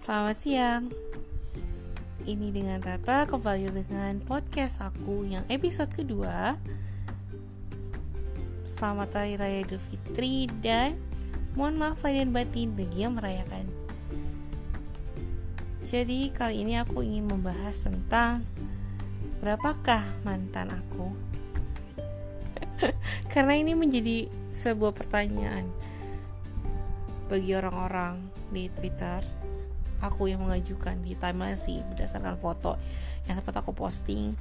Selamat siang. Ini dengan Tata kembali dengan podcast aku yang episode kedua. Selamat Hari Raya Idul Fitri dan mohon maaf lahir dan batin bagi yang merayakan. Jadi kali ini aku ingin membahas tentang berapakah mantan aku. Karena ini menjadi sebuah pertanyaan bagi orang-orang di Twitter aku yang mengajukan di timeline sih berdasarkan foto yang sempat aku posting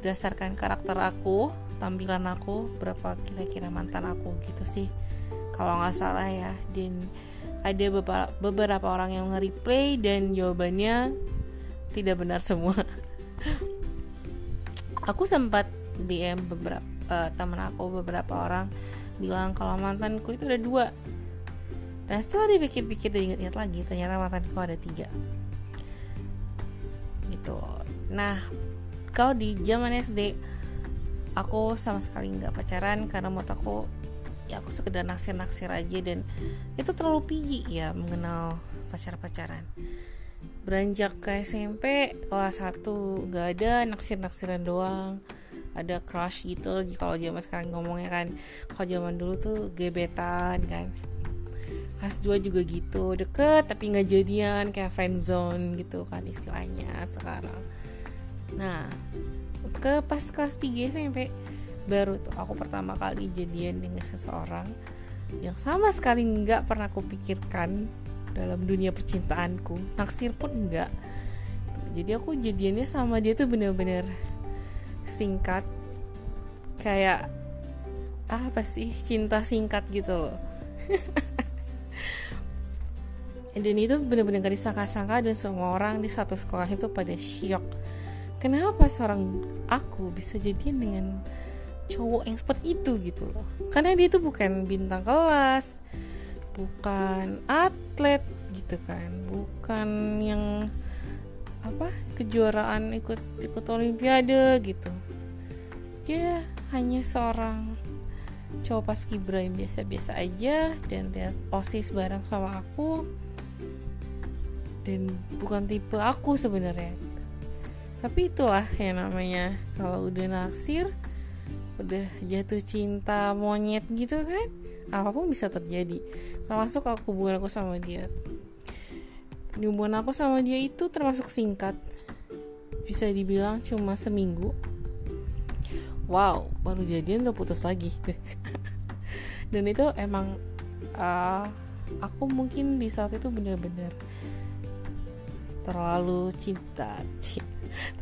berdasarkan karakter aku tampilan aku berapa kira-kira mantan aku gitu sih. Kalau nggak salah ya dan ada beberapa, orang yang nge-replay dan jawabannya tidak benar semua. Aku sempat DM beberapa uh, teman aku beberapa orang bilang kalau mantanku itu ada dua dan setelah dipikir-pikir dan ingat-ingat lagi ternyata mantanku ada tiga. Gitu. Nah kalau di zaman SD aku sama sekali nggak pacaran karena menurut aku ya aku sekedar naksir-naksir aja dan itu terlalu pigi ya mengenal pacar-pacaran. Beranjak ke SMP kelas 1 nggak ada naksir-naksiran doang. Ada crush gitu kalau zaman sekarang ngomongnya kan kalau zaman dulu tuh gebetan kan kelas 2 juga gitu deket tapi nggak jadian kayak zone gitu kan istilahnya sekarang. Nah ke pas kelas 3 SMP baru tuh aku pertama kali jadian dengan seseorang yang sama sekali nggak pernah aku pikirkan dalam dunia percintaanku. Naksir pun enggak jadi aku jadiannya sama dia tuh bener-bener singkat kayak apa sih cinta singkat? gitu loh dan itu benar-benar gak disangka-sangka dan semua orang di satu sekolah itu pada syok. Kenapa seorang aku bisa jadian dengan cowok yang seperti itu gitu loh? Karena dia itu bukan bintang kelas bukan atlet gitu kan bukan yang apa kejuaraan ikut ikut olimpiade gitu. Dia hanya seorang cowok pas kibra yang biasa-biasa aja dan dia osis bareng sama aku dan bukan tipe aku sebenarnya. Tapi itulah yang namanya kalau udah naksir udah jatuh cinta monyet gitu kan apa pun bisa terjadi. Termasuk aku hubungan aku sama dia. Hubungan aku sama dia itu termasuk singkat. Bisa dibilang cuma seminggu. Wow baru jadian udah putus lagi. Dan itu emang uh, aku mungkin di saat itu bener-bener terlalu cinta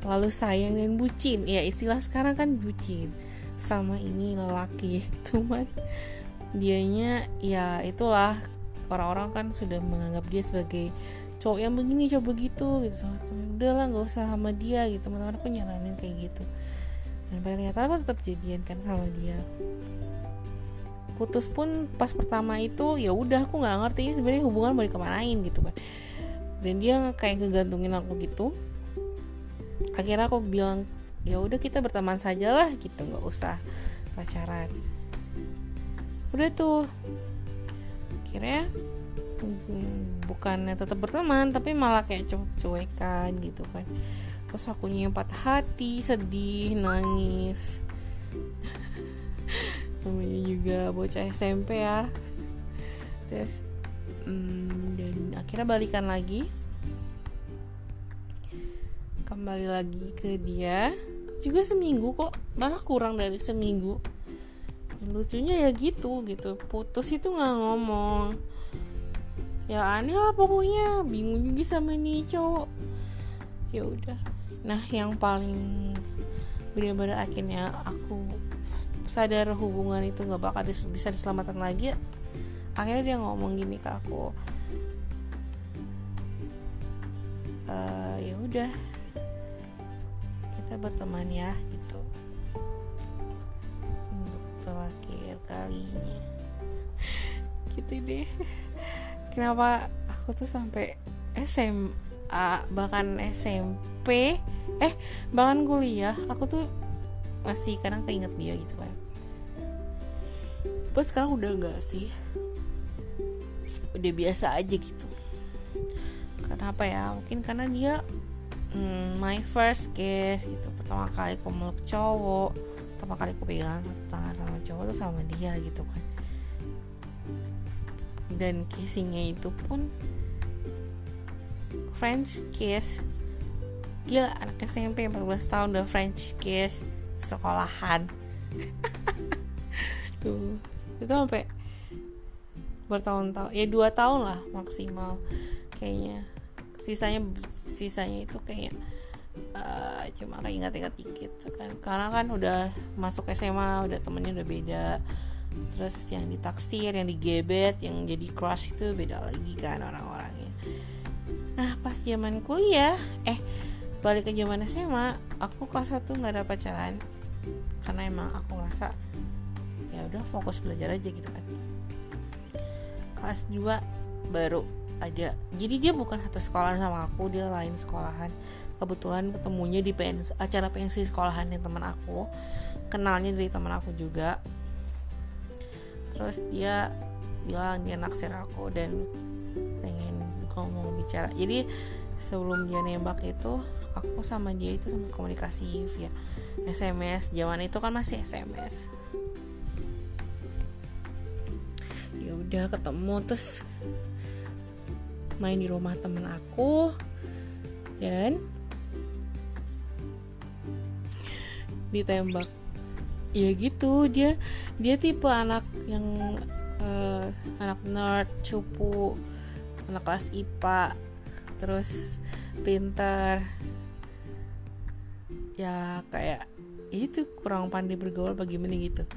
terlalu sayang dan bucin. Ya istilah sekarang kan bucin. Sama ini lelaki. Cuman dianya ya itulah. Orang-orang kan sudah menganggap dia sebagai cowok yang begini cowok begitu gitu. Udahlah nggak usah sama dia gitu. Teman-teman aku nyaranin kayak gitu. Dan ternyata aku tetap jadian kan sama dia. Putus pun pas pertama itu ya udah aku nggak ngerti sebenarnya hubungan mau dikemanain gitu kan dan dia kayak ngegantungin aku gitu. Akhirnya aku bilang ya udah kita berteman saja lah gitu nggak usah pacaran. Udah tuh. Akhirnya hmm, bukannya tetap berteman tapi malah kayak cuek-cuekan gitu kan. Terus aku nyempat hati sedih nangis. Namanya juga bocah SMP ya. Terus hmm, dan akhirnya balikan lagi. Kembali lagi ke dia. Juga seminggu kok. Malah kurang dari seminggu. Dan lucunya ya gitu gitu. Putus itu nggak ngomong. Ya aneh lah pokoknya. Bingung juga sama nih cowok. Ya udah. Nah yang paling benar-benar akhirnya aku sadar hubungan itu nggak bakal bisa diselamatkan lagi akhirnya dia ngomong gini ke aku e, ya udah kita berteman ya gitu. Untuk terakhir kalinya. Gitu deh. Kenapa aku tuh sampai SMA bahkan SMP eh bahkan kuliah aku tuh masih kadang keinget dia gitu kan. Pas sekarang udah enggak sih udah biasa aja gitu. Apa ya? Mungkin karena dia hmm, my first kiss gitu. Pertama kali aku meluk cowok pertama kali aku pegangan satu tangan sama cowok tuh sama dia gitu kan. Dan kissingnya itu pun French kiss gila anak SMP 14 tahun udah French kiss sekolahan. Tuh itu sampai bertahun-tahun. Ya dua tahun lah maksimal kayaknya. Sisanya sisanya itu kayak uh, cuma kayak ingat-ingat dikit kan karena kan udah masuk SMA udah temennya udah beda. Terus yang ditaksir yang digebet yang jadi crush itu beda lagi kan orang-orangnya. Nah pas zaman kuliah eh balik ke zaman SMA aku kelas satu nggak ada pacaran. Karena emang aku ngerasa ya udah fokus belajar aja gitu kan kelas 2 baru ada. Jadi dia bukan satu sekolah sama aku dia lain sekolahan. Kebetulan ketemunya di PNS, acara pensi sekolahan yang teman aku. Kenalnya dari teman aku juga. Terus dia bilang dia naksir aku dan pengen ngomong bicara. Jadi sebelum dia nembak itu aku sama dia itu sempat komunikasi via SMS zaman itu kan masih SMS udah ketemu terus main di rumah temen aku dan ditembak. Ya gitu dia dia tipe anak yang uh, anak nerd cupu anak kelas IPA terus pintar. Ya kayak itu kurang pandai bergaul bagaimana gitu.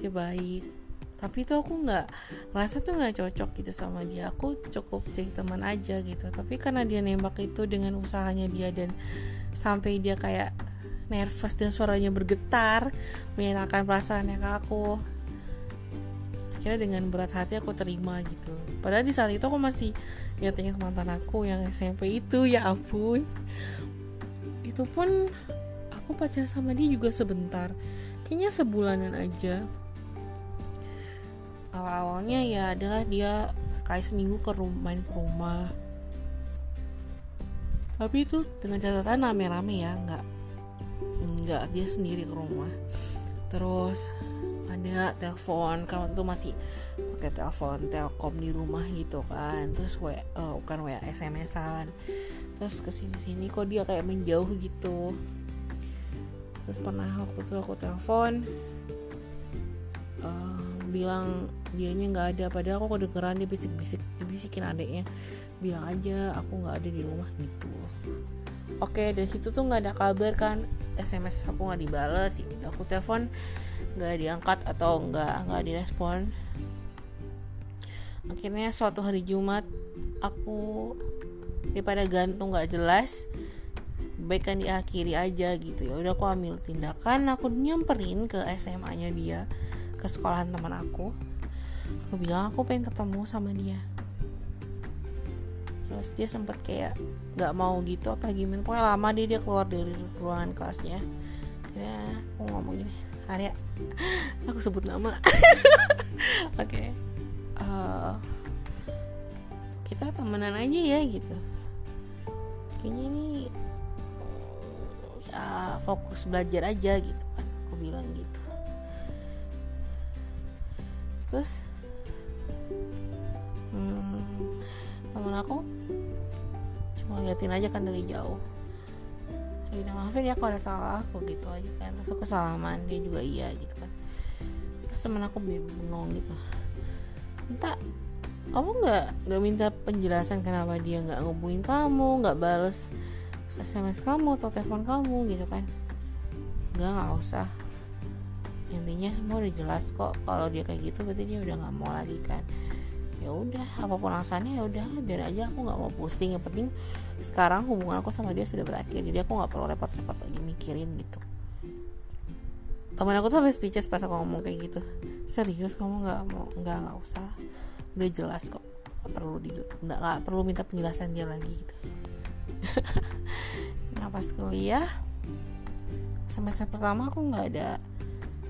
Dia baik tapi itu aku nggak ngerasa tuh nggak cocok gitu sama dia. Aku cukup jadi teman aja gitu. Tapi karena dia nembak itu dengan usahanya dia dan sampai dia kayak nervous dan suaranya bergetar menyatakan perasaannya ke aku. Akhirnya dengan berat hati aku terima gitu. Padahal di saat itu aku masih ingat-ingat mantan aku yang SMP itu ya ampun. Itu pun aku pacaran sama dia juga sebentar. Kayaknya sebulanan aja awal-awalnya ya adalah dia sekali seminggu ke rumah main ke rumah. Tapi itu dengan catatan rame-rame ya nggak nggak dia sendiri ke rumah. Terus ada telepon kalau itu masih pakai telepon telkom di rumah gitu kan. Terus wa uh, bukan wa smsan terus ke sini sini kok dia kayak menjauh gitu. Terus pernah waktu itu aku telepon uh, bilang dianya nggak ada. Padahal aku kedengeran dia bisik-bisik dibisikin adeknya. Bilang aja aku nggak ada di rumah gitu. Oke dari situ tuh nggak ada kabar kan. Sms aku nggak dibales aku telepon nggak diangkat atau nggak nggak direspon. Akhirnya suatu hari Jumat aku daripada gantung nggak jelas baik kan diakhiri aja gitu. Ya udah aku ambil tindakan aku nyamperin ke SMA nya dia ke sekolahan teman aku aku bilang aku pengen ketemu sama dia. Terus dia sempat kayak nggak mau gitu apa gimana. Pokoknya lama dia dia keluar dari ruangan kelasnya. Ya aku ngomong gini Arya aku sebut nama. Oke. Okay. uh, eh, kita temenan aja ya gitu. Kayaknya ini ya fokus belajar aja gitu kan. Aku bilang gitu. Terus hmm, temen aku cuma liatin aja kan dari jauh. Ya maafin ya kalau ada salah aku gitu aja kan. Terus aku salaman dia juga iya gitu kan. Terus temen aku bingung gitu. Entah kamu nggak nggak minta penjelasan kenapa dia nggak ngubungin kamu nggak bales sms kamu atau telepon kamu gitu kan. Nggak nggak usah. Intinya semua udah jelas kok. Kalau dia kayak gitu berarti dia udah nggak mau lagi kan ya udah apa pun alasannya ya udah biar aja aku nggak mau pusing. Yang penting sekarang hubungan aku sama dia sudah berakhir jadi aku nggak perlu repot-repot lagi mikirin gitu. Teman aku tuh sampai speechless pas aku ngomong kayak gitu. Serius kamu nggak mau nggak nggak usah udah jelas kok nggak perlu di nggak perlu minta penjelasan dia lagi gitu. Nah pas kuliah semester pertama aku nggak ada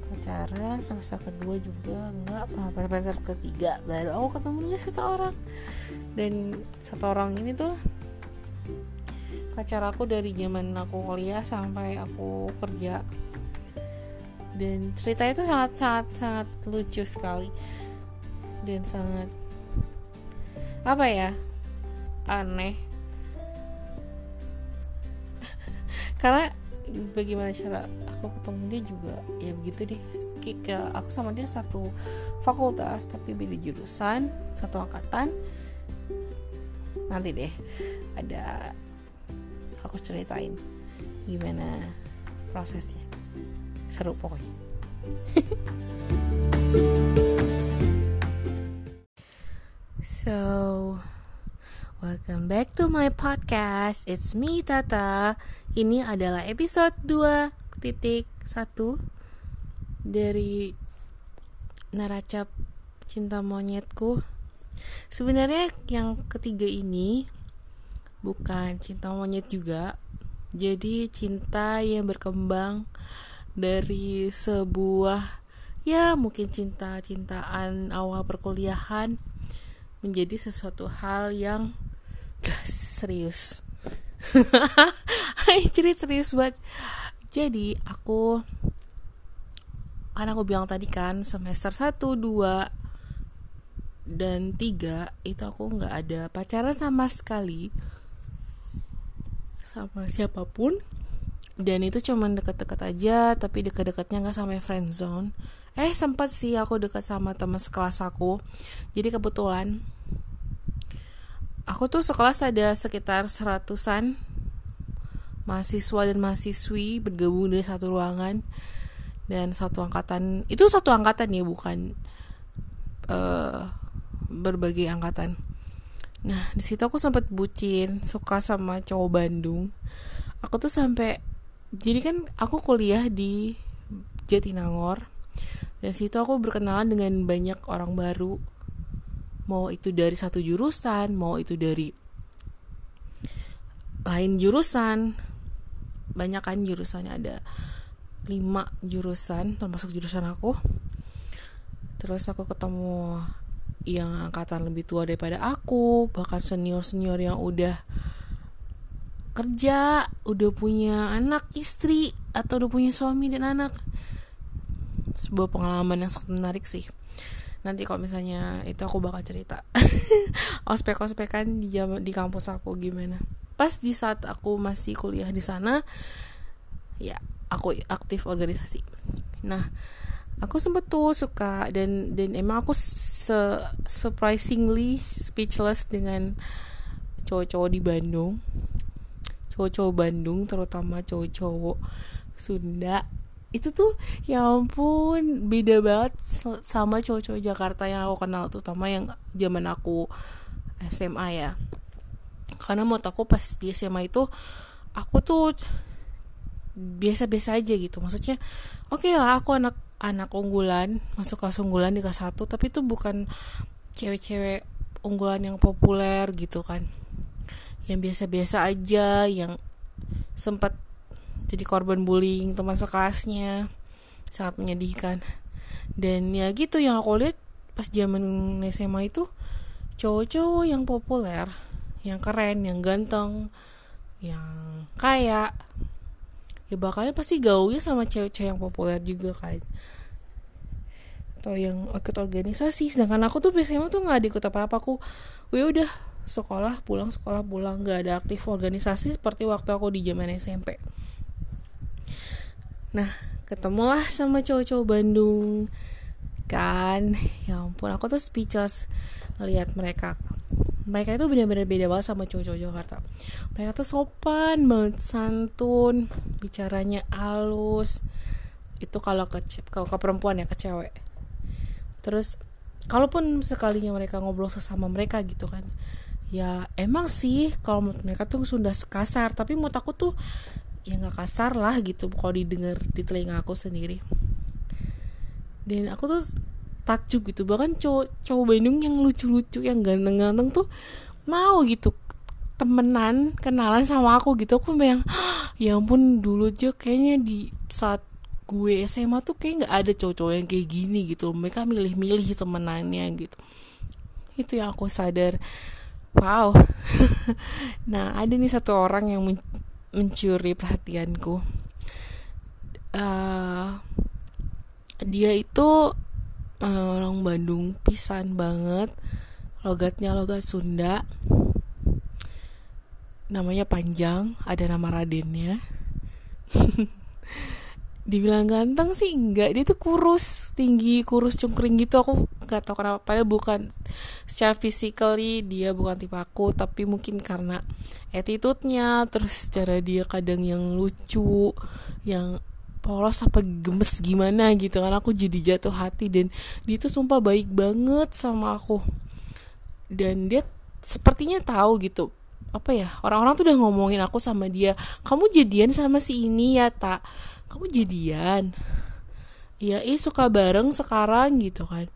pacaran semester kedua juga enggak. Semester ketiga baru aku ketemu dengan seseorang. Dan satu orang ini tuh pacar aku dari zaman aku kuliah sampai aku kerja. Dan cerita itu sangat sangat sangat lucu sekali. Dan sangat apa ya aneh. Karena bagaimana cara aku ketemu dia juga ya begitu deh. Ke aku sama dia satu fakultas tapi beda jurusan satu angkatan. Nanti deh ada aku ceritain gimana prosesnya. Seru pokoknya. So welcome back to my podcast. It's me Tata. Ini adalah episode 2 titik 1 dari naracap cinta monyetku. Sebenarnya yang ketiga ini bukan cinta monyet juga jadi cinta yang berkembang dari sebuah ya mungkin cinta-cintaan awal perkuliahan menjadi sesuatu hal yang serius. Jadi serius banget. Jadi aku karena aku bilang tadi kan semester 1, 2 dan 3 itu aku nggak ada pacaran sama sekali. Sama siapa pun. Dan itu cuman deket-deket aja tapi deket-deketnya nggak sampai friend zone. Eh sempat sih aku dekat sama teman sekelas aku. Jadi kebetulan aku tuh sekelas ada sekitar seratusan mahasiswa dan mahasiswi bergabung dari satu ruangan dan satu angkatan. Itu satu angkatan ya bukan uh, berbagai angkatan. Nah di situ aku sempat bucin suka sama cowok Bandung. Aku tuh sampai jadi kan aku kuliah di Jatinangor. Dan situ aku berkenalan dengan banyak orang baru mau itu dari satu jurusan mau itu dari lain jurusan. Banyak kan jurusannya ada lima jurusan termasuk jurusan aku. Terus aku ketemu yang angkatan lebih tua daripada aku bahkan senior senior yang udah kerja udah punya anak istri atau udah punya suami dan anak. Sebuah pengalaman yang sangat menarik sih nanti kalau misalnya itu aku bakal cerita. Ospek ospekan di di kampus aku gimana. Pas di saat aku masih kuliah di sana ya aku aktif organisasi. Nah aku sempet tuh suka dan dan emang aku se surprisingly speechless dengan cowok-cowok di Bandung. Cowok-cowok Bandung terutama cowok-cowok Sunda itu tuh ya ampun beda banget sama cowok-cowok Jakarta yang aku kenal terutama yang zaman aku SMA ya. Karena menurut aku pas di SMA itu aku tuh biasa-biasa aja gitu. Maksudnya oke okay lah aku anak anak unggulan masuk kelas unggulan di kelas 1 tapi itu bukan cewek-cewek unggulan yang populer gitu kan. Yang biasa-biasa aja yang sempat jadi korban bullying teman sekelasnya sangat menyedihkan. Dan ya gitu yang aku lihat pas zaman SMA itu cowok-cowok yang populer yang keren yang ganteng yang kaya ya bakalnya pasti gaulnya sama cewek-cewek yang populer juga kan. Atau yang ikut organisasi. Sedangkan aku tuh biasanya tuh nggak ikut apa apa aku ya udah sekolah pulang sekolah pulang. Gak ada aktif organisasi seperti waktu aku di zaman SMP nah ketemulah sama cowok-cowok Bandung. Kan ya ampun aku tuh speechless ngeliat mereka. Mereka itu benar-benar beda banget sama cowok-cowok Jakarta. Mereka tuh sopan banget santun bicaranya halus. Itu kalau ke kalau ke perempuan ya ke cewek. Terus kalaupun sekalinya mereka ngobrol sesama mereka gitu kan ya emang sih kalau mereka tuh sudah kasar. Tapi menurut aku tuh ya nggak kasar lah gitu kalau didengar di telinga aku sendiri. Dan aku tuh takjub gitu bahkan cowok cowok Bandung yang lucu-lucu yang ganteng-ganteng tuh mau gitu temenan kenalan sama aku gitu. Aku yang ya ampun dulu aja kayaknya di saat gue SMA tuh kayak nggak ada cowok-cowok yang kayak gini gitu. Mereka milih-milih temenannya gitu. Itu yang aku sadar. Wow. Nah ada nih satu orang yang mencuri perhatianku. Uh, dia itu uh, orang Bandung pisan banget. Logatnya logat Sunda. Namanya panjang ada nama Radennya dibilang ganteng sih enggak. Dia tuh kurus tinggi kurus cungkring gitu. Aku nggak tahu kenapa padahal bukan secara physically dia bukan tipe aku tapi mungkin karena attitude-nya terus cara dia kadang yang lucu yang polos apa gemes gimana gitu kan. Aku jadi jatuh hati dan dia tuh sumpah baik banget sama aku. Dan dia sepertinya tahu gitu apa ya orang-orang tuh udah ngomongin aku sama dia kamu jadian sama si ini ya tak kamu jadian? Ya ih suka bareng sekarang gitu kan.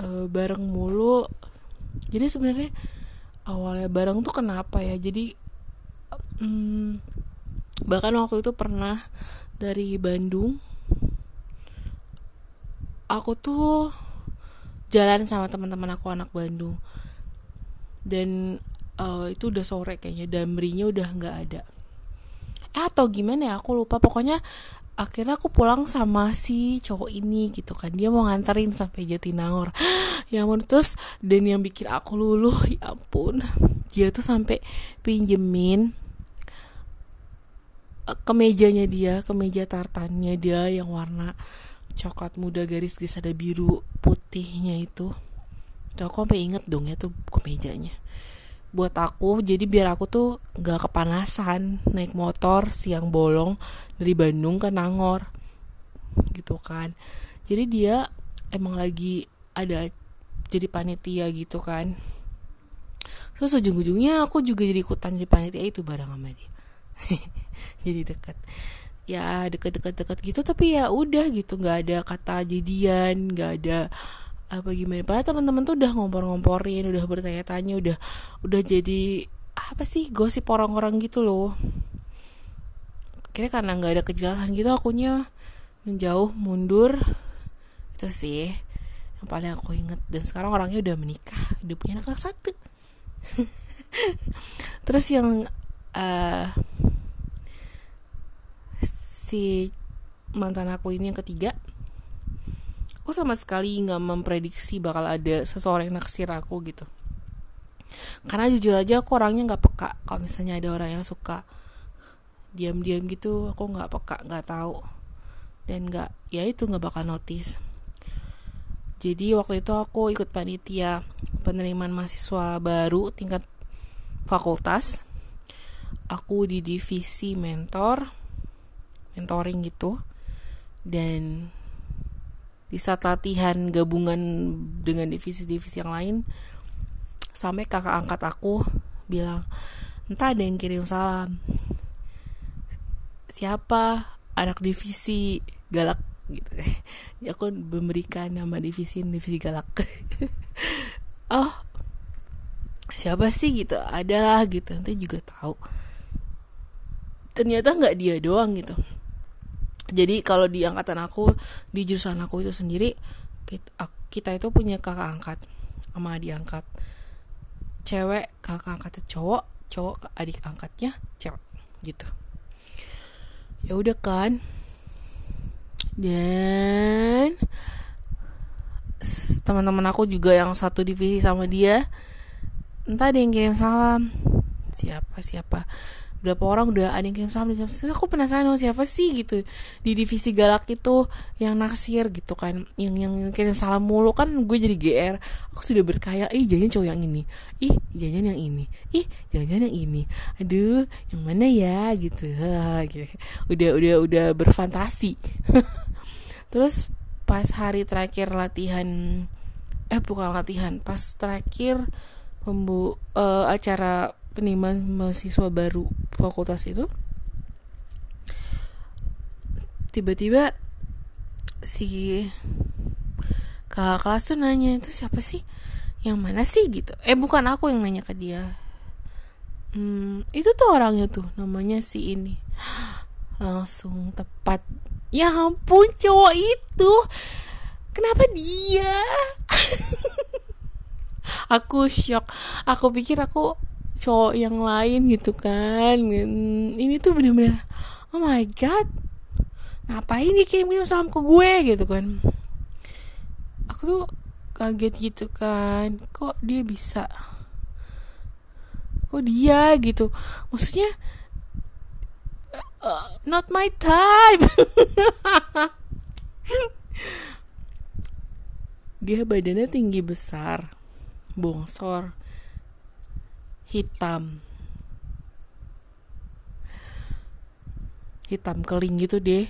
E, bareng mulu. Jadi sebenarnya awalnya bareng tuh kenapa ya? Jadi hmm, bahkan waktu itu pernah dari Bandung aku tuh jalan sama teman-teman aku anak Bandung. Dan uh, itu udah sore kayaknya damrinya udah nggak ada atau gimana ya aku lupa. Pokoknya akhirnya aku pulang sama si cowok ini gitu kan. Dia mau nganterin sampai Jatinangor. Ya ampun terus dan yang bikin aku luluh ya ampun. Dia tuh sampai pinjemin eh, kemejanya dia kemeja tartannya dia yang warna coklat muda garis-garis ada biru putihnya itu. Tuh aku sampai inget dong ya tuh kemejanya buat aku. Jadi biar aku tuh nggak kepanasan naik motor siang bolong dari Bandung ke Nangor gitu kan. Jadi dia emang lagi ada jadi panitia gitu kan. Terus ujung-ujungnya aku juga jadi ikutan jadi panitia itu bareng sama dia. Jadi deket. Ya deket-deket-deket gitu tapi ya udah gitu. Nggak ada kata jadian nggak ada apa gimana. Padahal teman-teman tuh udah ngompor-ngomporin udah bertanya-tanya udah udah jadi apa sih gosip orang-orang gitu loh. Kira karena nggak ada kejelasan gitu akunya menjauh mundur. Itu sih yang paling aku inget dan sekarang orangnya udah menikah udah punya anak, -anak satu. Terus yang uh, si mantan aku ini yang ketiga aku sama sekali nggak memprediksi bakal ada seseorang yang naksir aku gitu. Karena jujur aja aku orangnya nggak peka kalau misalnya ada orang yang suka diam-diam gitu aku nggak peka nggak tahu. Dan nggak ya itu nggak bakal notice. Jadi waktu itu aku ikut panitia penerimaan mahasiswa baru tingkat fakultas. Aku di divisi mentor mentoring gitu. Dan di saat latihan gabungan dengan divisi-divisi yang lain. Sampai kakak angkat aku bilang entah ada yang kirim salam. Siapa? Anak divisi galak. Gitu. Ya aku memberikan nama divisi divisi galak. Oh siapa sih? Gitu. Adalah gitu. Nanti juga tahu. Ternyata nggak dia doang gitu jadi kalau di angkatan aku di jurusan aku itu sendiri kita, kita itu punya kakak angkat sama adik angkat. Cewek kakak angkatnya cowok cowok adik angkatnya cewek gitu. Ya udah kan. Dan teman-teman aku juga yang satu divisi sama dia entah ada yang kirim salam. Siapa siapa berapa orang udah ada yang kirim salam kirim salam aku penasaran sama siapa sih gitu. Di divisi galak itu yang naksir gitu kan. Yang yang kirim salam mulu kan gue jadi gr aku sudah berkaya ih jangan cowok yang ini. Ih jangan yang ini. Ih jangan yang ini. Aduh yang mana ya? Gitu. Gitu. Udah udah udah berfantasi. Terus pas hari terakhir latihan eh bukan latihan pas terakhir pembu uh, acara penerimaan mahasiswa baru fakultas itu tiba-tiba si kakak kelas tuh nanya itu siapa sih? Yang mana sih? Gitu. Eh bukan aku yang nanya ke dia. Hmm, itu tuh orangnya tuh namanya si ini. Langsung tepat. Ya ampun cowok itu. Kenapa dia? Aku shock. Aku pikir aku cowok yang lain gitu kan. Ini tuh bener-bener oh my god ngapain dia kirim kirim salam ke gue gitu kan. Aku tuh kaget gitu kan kok dia bisa? Kok dia gitu? Maksudnya uh, not my type. Dia badannya tinggi besar bongsor hitam. Hitam keling gitu deh.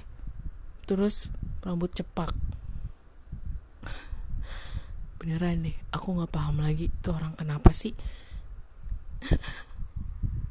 Terus rambut cepak. Beneran deh aku nggak paham lagi tuh orang kenapa sih